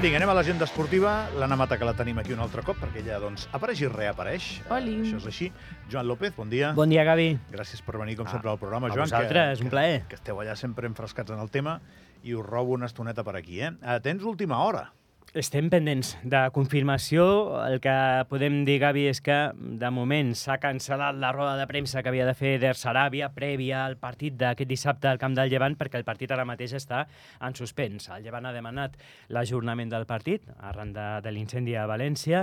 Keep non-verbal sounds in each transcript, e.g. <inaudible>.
Vinga, anem a l'agenda esportiva. L'Anna Mata, que la tenim aquí un altre cop, perquè ella doncs, apareix i reapareix. Oli. Eh, això és així. Joan López, bon dia. Bon dia, Gavi. Gràcies per venir, com Ah, sempre, al programa, a Joan. vosaltres, que, un plaer. Que, que esteu allà sempre enfrescats en el tema i us robo una estoneta per aquí. Eh? Eh, tens última hora. Estem pendents de confirmació. El que podem dir, Gavi, és que de moment s'ha cancel·lat la roda de premsa que havia de fer Der Saràbia prèvia al partit d'aquest dissabte al camp del Llevant perquè el partit ara mateix està en suspens. El Llevant ha demanat l'ajornament del partit arran de, de l'incendi a València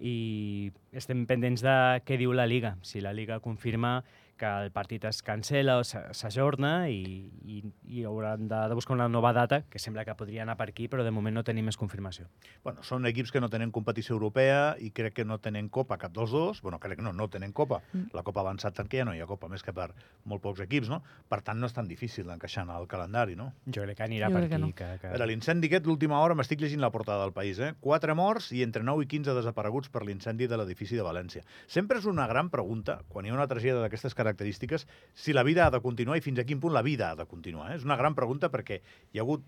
i estem pendents de què diu la Liga. Si la Liga confirma que el partit es cancela o s'a- s'ajorna i, i, i hauran de, de buscar una nova data, que sembla que podria anar per aquí, però de moment no tenim més confirmació. Bueno, són equips que no tenen competició europea i crec que no tenen Copa cap dels dos. Bueno, crec que no, no tenen Copa. Mm. La Copa ha avançat tant que ja no hi ha Copa, més que per molt pocs equips, no? Per tant, no és tan difícil d'encaixar en el calendari, no? Jo crec que anirà Jo per crec que aquí. no. Que, que... A veure, l'incendi aquest, l'última hora, m'estic llegint la portada del país, eh? Quatre morts i entre 9 i 15 desapareguts per l'incendi de l'edifici de València. Sempre és una gran pregunta, quan hi ha una tragèdia d'aquestes característiques, si la vida ha de continuar i fins a quin punt la vida ha de continuar. Eh? És una gran pregunta perquè hi ha hagut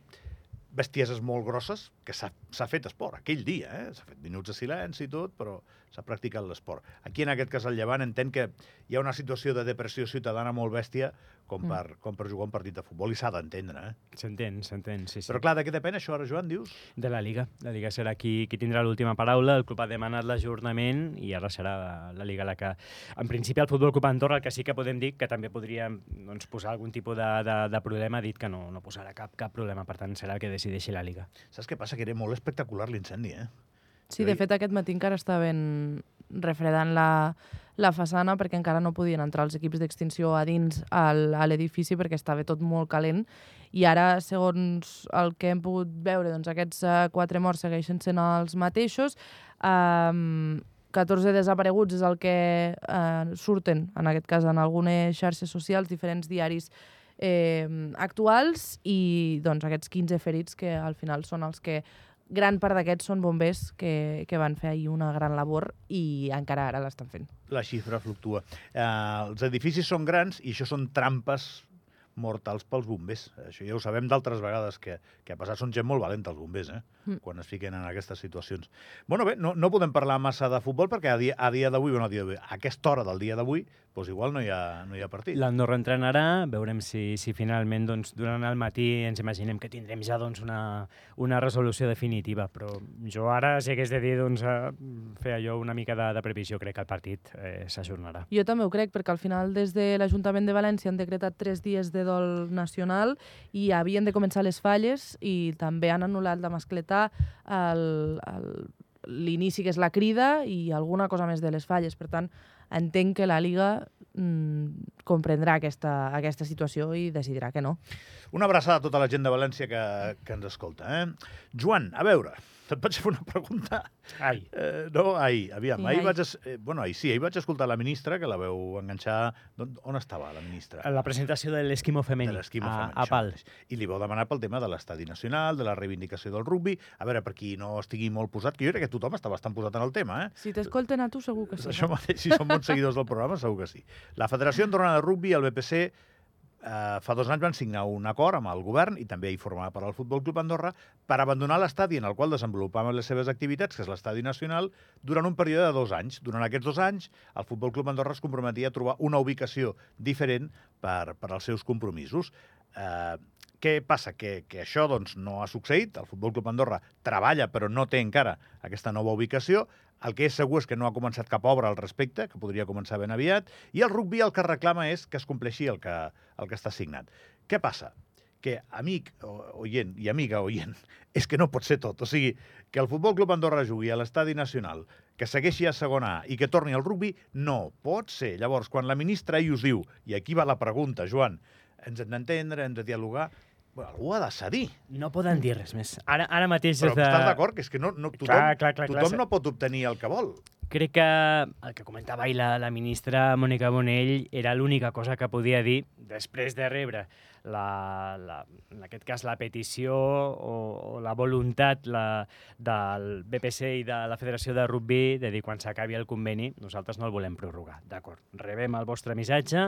bestieses molt grosses que s'ha fet esport aquell dia, eh? s'ha fet minuts de silenci i tot, però s'ha practicat l'esport. Aquí, en aquest cas, al Llevant, entenc que hi ha una situació de depressió ciutadana molt bèstia com Mm. per, com per jugar un partit de futbol i s'ha d'entendre, eh? S'entén, s'entén, sí, sí. Però clar, de què depèn això ara, Joan, dius? De la Liga. La Liga serà qui, qui tindrà l'última paraula. El club ha demanat l'ajornament i ara serà la, la Liga la que... En principi, el Futbol Club Andorra, el que sí que podem dir que també podria doncs, posar algun tipus de, de, de problema, ha dit que no, no posarà cap, cap problema. Per tant, serà el que decideixi la Liga. Saps què passa? Que era molt espectacular l'incendi, eh? Sí, de fet, aquest matí encara estaven refredant la, la façana perquè encara no podien entrar els equips d'extinció a dins al, a l'edifici perquè estava tot molt calent i ara, segons el que hem pogut veure, doncs aquests uh, quatre morts segueixen sent els mateixos. Um, 14 desapareguts és el que uh, surten, en aquest cas, en algunes xarxes socials, diferents diaris eh, actuals i doncs, aquests 15 ferits que al final són els que gran part d'aquests són bombers que, que van fer ahir una gran labor i encara ara l'estan fent. La xifra fluctua. Eh, els edificis són grans i això són trampes mortals pels bombers. Això ja ho sabem d'altres vegades que, que ha passat. Són gent molt valenta, els bombers, eh? Mm. quan es fiquen en aquestes situacions. Bueno, bé, no, no podem parlar massa de futbol perquè a dia, a dia d'avui, bueno, a, dia d'avui, a aquesta hora del dia d'avui, doncs igual no hi ha, no hi ha partit. L'Andorra entrenarà, veurem si, si finalment doncs, durant el matí ens imaginem que tindrem ja doncs, una, una resolució definitiva, però jo ara, si hagués de dir, doncs, eh, fer allò una mica de, de previsió, crec que el partit eh, s'ajornarà. Jo també ho crec, perquè al final des de l'Ajuntament de València han decretat tres dies de dol nacional i havien de començar les falles i també han anul·lat la mascletà, l'inici que és la crida i alguna cosa més de les falles. Per tant, entenc que la Liga mm, comprendrà aquesta, aquesta situació i decidirà que no. Una abraçada a tota la gent de València que, que ens escolta. Eh? Joan, a veure, et vaig fer una pregunta. Ai, Eh, no, ahir, aviam, Sí, ahir ahir. vaig... Es, eh, bueno, ahir sí, ahir vaig escoltar la ministra, que la veu enganxar... On, on estava la ministra? la presentació de l'esquimo femení de l'esquimo a, femení, a això Pal. mateix. I li vau demanar pel tema de l'estadi nacional, de la reivindicació del rugbi. A veure, per qui no estigui molt posat, que jo crec que tothom està bastant posat en el tema, eh? Si t'escolten a tu, segur que sí. Això mateix, si són bons seguidors del programa, segur que sí. La Federació Andorrana de Rugbi i el BPC eh, fa dos anys van signar un acord amb el govern i també hi formava part el Futbol Club Andorra per abandonar l'estadi en el qual desenvolupaven les seves activitats, que és l'estadi nacional, durant un període de dos anys. Durant aquests dos anys, el Futbol Club Andorra es comprometia a trobar una ubicació diferent per, per als seus compromisos. Eh, què passa? Que, que això doncs, no ha succeït. El Futbol Club Andorra treballa, però no té encara aquesta nova ubicació. El que és segur és que no ha començat cap obra al respecte, que podria començar ben aviat, i el rugby el que reclama és que es compleixi el que, el que està signat. Què passa? Que amic oient i amiga oient, <laughs> és que no pot ser tot. O sigui, que el Futbol Club Andorra jugui a l'Estadi Nacional, que segueixi a segona A i que torni al rugby, no pot ser. Llavors, quan la ministra ahir us diu, i aquí va la pregunta, Joan, ens hem d'entendre, hem de dialogar, bueno, algú ha de cedir. No poden dir res més. Ara, ara mateix Però de... estàs d'acord? Que és que no, no, tothom, Clar, clar, clar, clar, tothom se- no pot obtenir el que vol. crec que el que comentava ahir la, la ministra Mònica Bonell era l'única cosa que podia dir després de rebre la, la, en aquest cas la petició o, o la voluntat la, del BPC i de la Federació de Rugby de dir quan s'acabi el conveni nosaltres no el volem prorrogar. D'acord, rebem el vostre missatge,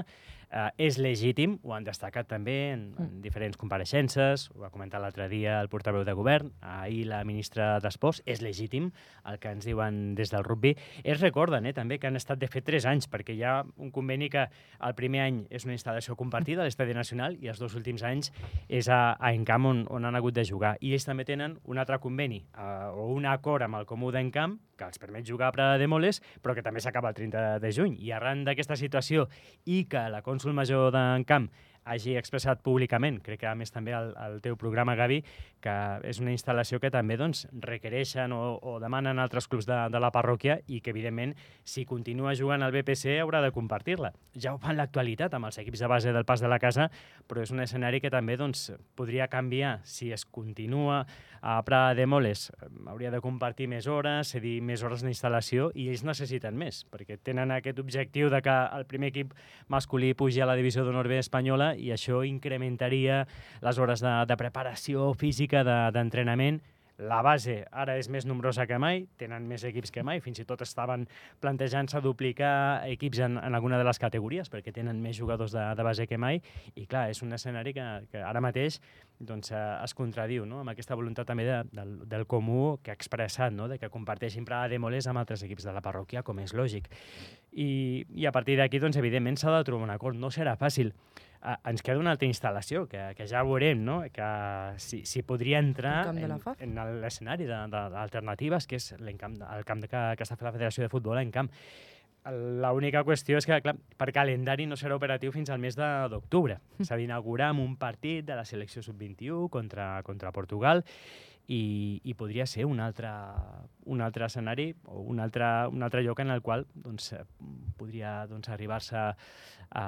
eh, és legítim, ho han destacat també en, en Mm. diferents compareixences, ho va comentar l'altre dia el portaveu de govern, ahir la ministra d'Esports, és legítim el que ens diuen des del rugby. Ells recorden eh, també que han estat de fet 3 anys, perquè hi ha un conveni que el primer any és una instal·lació compartida a l'Estadi Nacional i els dos últims anys és a, a Encamp on, on han hagut de jugar. I ells també tenen un altre conveni eh, o un acord amb el Comú d'Encamp que els permet jugar a Prada de Moles, però que també s'acaba el 30 de juny. I arran d'aquesta situació i que la cònsul major d'Encamp hagi expressat públicament, crec que a més també el, el teu programa, Gavi, que és una instal·lació que també doncs, requereixen o, o demanen altres clubs de, de la parròquia i que, evidentment, si continua jugant al BPC haurà de compartir-la. Ja ho fa en l'actualitat amb els equips de base del pas de la casa, però és un escenari que també doncs, podria canviar si es continua a Prada de Moles. Hauria de compartir més hores, cedir més hores d'instal·lació i ells necessiten més, perquè tenen aquest objectiu de que el primer equip masculí pugi a la divisió d'honor B espanyola i això incrementaria les hores de, de preparació física, de- d'entrenament. La base ara és més nombrosa que mai, tenen més equips que mai, fins i tot estaven plantejant-se duplicar equips en, en alguna de les categories perquè tenen més jugadors de, de base que mai i clar, és un escenari que, que ara mateix doncs, eh, es contradiu no? amb aquesta voluntat també de, del, del comú que ha expressat, no? de que comparteixin Prada de Moles amb altres equips de la parròquia, com és lògic. I, i a partir d'aquí, doncs, evidentment, s'ha de trobar un acord. No serà fàcil. Ens queda una altra instal·lació, que, que ja veurem, no? que si, si podria entrar camp en, en l'escenari d'alternatives, que és l'encamp, el camp de, que, que està fent la Federació de Futbol en camp. L'única qüestió és que, clar, per calendari no serà operatiu fins al mes de- d'octubre. S'ha d'inaugurar amb un partit de la selecció sub-21 contra, contra Portugal i, i podria ser un altre, un altre escenari o un altre, un altre lloc en el qual doncs, eh, podria doncs, arribar-se a, a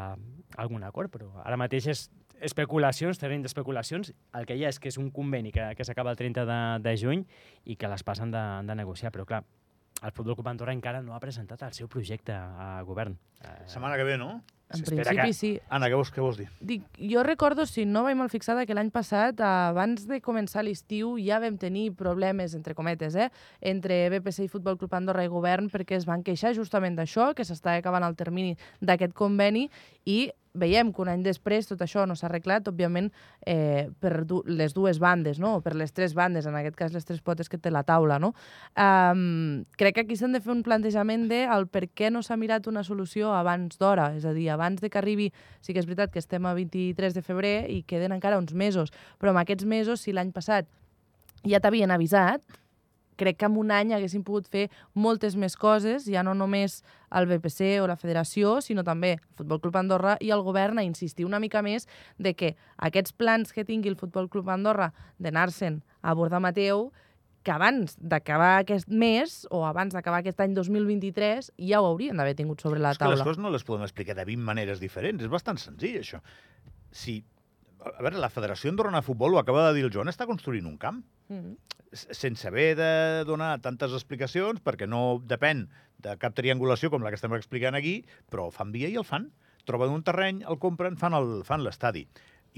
algun acord, però ara mateix és especulacions, terreny d'especulacions. El que hi ha és que és un conveni que, que s'acaba el 30 de, de juny i que les passen de, de negociar, però clar, el Futbol Club Andorra encara no ha presentat el seu projecte a govern. Eh, Setmana que ve, no? En principi, que- sí. Anna, què vols, què vols dir? Dic, jo recordo, si no vaig mal fixada, que l'any passat, abans de començar l'estiu, ja vam tenir problemes, entre cometes, eh, entre BPC i Futbol Club Andorra i govern, perquè es van queixar justament d'això, que s'estava acabant el termini d'aquest conveni, i veiem que un any després tot això no s'ha arreglat, òbviament, eh, per du les dues bandes, no? per les tres bandes, en aquest cas les tres potes que té la taula. No? Um, crec que aquí s'han de fer un plantejament de el per què no s'ha mirat una solució abans d'hora, és a dir, abans de que arribi, sí que és veritat que estem a 23 de febrer i queden encara uns mesos, però en aquests mesos, si l'any passat ja t'havien avisat, crec que en un any haguessin pogut fer moltes més coses, ja no només el BPC o la federació, sinó també el Futbol Club Andorra i el govern a insistir una mica més de que aquests plans que tingui el Futbol Club Andorra d'anar-se'n a Borda Mateu, que abans d'acabar aquest mes o abans d'acabar aquest any 2023 ja ho haurien d'haver tingut sobre la És que les taula. coses no les podem explicar de 20 maneres diferents. És bastant senzill, això. Si, a veure, la Federació Andorrana de Futbol, ho acaba de dir el Joan, està construint un camp Mm. s- sense haver de donar tantes explicacions, perquè no depèn de cap triangulació com la que estem explicant aquí, però fan via i el fan. Troben un terreny, el compren, fan l'estadi.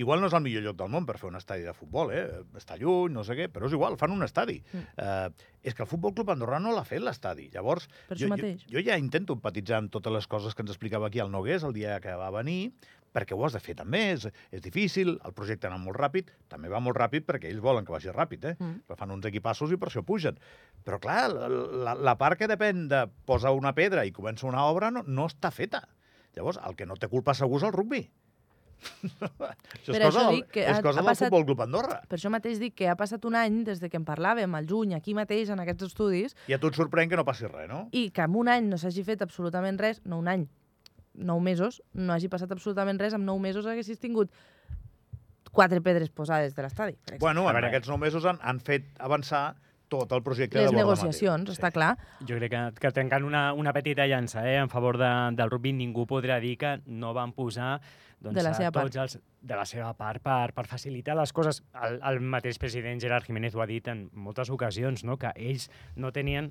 Igual no és el millor lloc del món per fer un estadi de futbol, eh? està lluny, no sé què, però és igual, fan un estadi. Mm. Eh, és que el Futbol Club Andorra no l'ha fet, l'estadi. Llavors, jo. Jo, jo ja intento empatitzar amb totes les coses que ens explicava aquí el Nogués el dia que va venir, perquè ho has de fer també, és, és difícil, el projecte ha anat molt ràpid, també va molt ràpid perquè ells volen que vagi ràpid, eh? Mm. Però fan uns equipassos i per això pugen. Però, clar, la, la, la part que depèn de posar una pedra i comença una obra no, no està feta. Llavors, el que no té culpa segur és el rugbi. Això és Per cosa, això del, dic que és ha- cosa ha del passat- Futbol Club Andorra. Per això mateix dic que ha passat un any des de que en parlàvem al juny, aquí mateix, en aquests estudis, I a tu et sorprèn que no passi res, no? i que en un any no s'hagi fet absolutament res, no un any, nou mesos, no hagi passat absolutament res, en nou mesos haguessis tingut quatre pedres posades de l'estadi. per exemple. Bueno, A en veure. aquests nou mesos han, han fet avançar tot el projecte les de Borja negociacions, està clar. Jo crec que, que trencant una, una petita llança eh, en favor de, del rugby, ningú podrà dir que no van posar doncs, De la a seva part. tots els, de la seva part per, per facilitar les coses. El, el mateix president Gerard Jiménez ho ha dit en moltes ocasions, no? que ells no tenien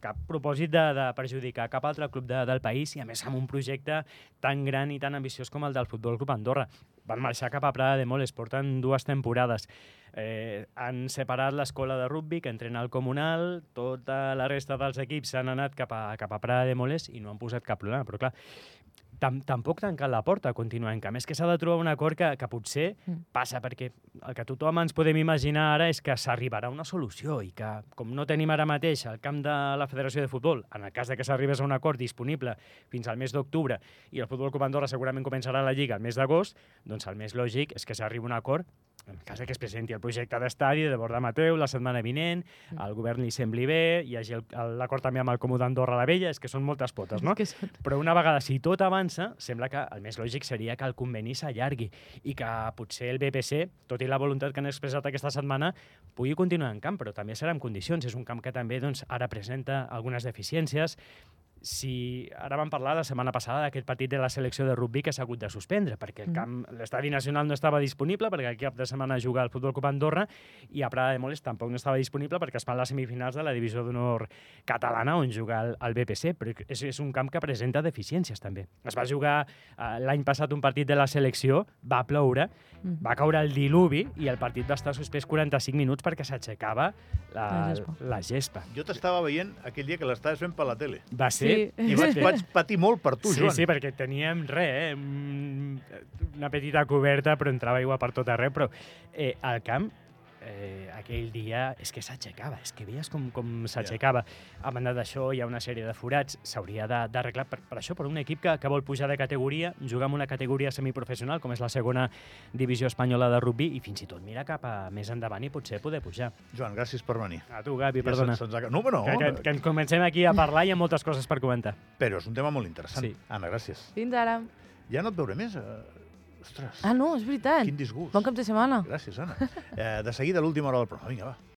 cap propòsit de, de perjudicar cap altre club de, del país i a més amb un projecte tan gran i tan ambiciós com el del Futbol Club Andorra. Van marxar cap a Prada de Moles, porten dues temporades. Eh, han separat l'escola de rugby que entrena al comunal, tota la resta dels equips s'han anat cap a, cap a Prada de Moles i no han posat cap problema. Però clar, tam tampoc tancat la porta a continuar. Que a més que s'ha de trobar un acord que, que potser Mm. passa perquè el que tothom ens podem imaginar ara és que s'arribarà una solució i que, com no tenim ara mateix el camp de la Federació de Futbol, en el cas de que s'arribés a un acord disponible fins al mes d'octubre i el Futbol Club Andorra segurament començarà la Lliga el mes d'agost, doncs el més lògic és que s'arribi un acord en el cas que es presenti el projecte d'estadi de Borda Mateu la setmana vinent, Mm. al govern li sembli bé, hi hagi l'acord també amb el Comú d'Andorra la Vella, és que són moltes potes, no? Són... Però una vegada, si tot avança, sembla que el més lògic seria que el conveni s'allargui i que potser el BPC, tot i la voluntat que han expressat aquesta setmana, pugui continuar en camp, però també serà en condicions. És un camp que també doncs, ara presenta algunes deficiències. Si ara vam parlar la setmana passada d'aquest partit de la selecció de rugby que s'ha hagut de suspendre, perquè el Mm. camp, l'estadi nacional no estava disponible, perquè el cap de setmana juga el Futbol Club Andorra, i a Prada de Moles tampoc no estava disponible perquè es fan les semifinals de la divisió d'honor catalana on juga el, el BPC, però és, és un camp que presenta deficiències també. Es va jugar eh, l'any passat un partit de la selecció, va ploure, Mm. va caure el diluvi i el partit va estar suspès 45 minuts perquè s'aixecava la, La gespa. la gespa. Jo t'estava veient aquell dia que l'estaves fent per la tele. Va ser... Sí. I vaig, vaig patir molt per tu, sí, Joan. sí, perquè teníem res, eh? mm, una petita coberta, però entrava aigua per tot arreu, però eh, al camp eh, aquell dia és que s'aixecava, és que veies com, com s'aixecava. A banda d'això, hi ha una sèrie de forats, s'hauria de- d'arreglar per, per això, per un equip que, que vol pujar de categoria, jugar en una categoria semiprofessional, com és la segona divisió espanyola de rugby, i fins i tot mira cap a més endavant i potser poder pujar. Joan, gràcies per venir. A tu, Gavi, Ja perdona. se'ns ha- No, però Que, que, no, que ens comencem aquí a parlar i hi ha moltes coses per comentar. però és un tema molt interessant. Sí. Anna, gràcies. Fins ara. Ja no et veuré més. Uh, ostres, Ah, no, és veritat. quin disgust. Bon cap de setmana. Gràcies, Anna. Eh, de seguida, l'última hora del programa. Vinga, va.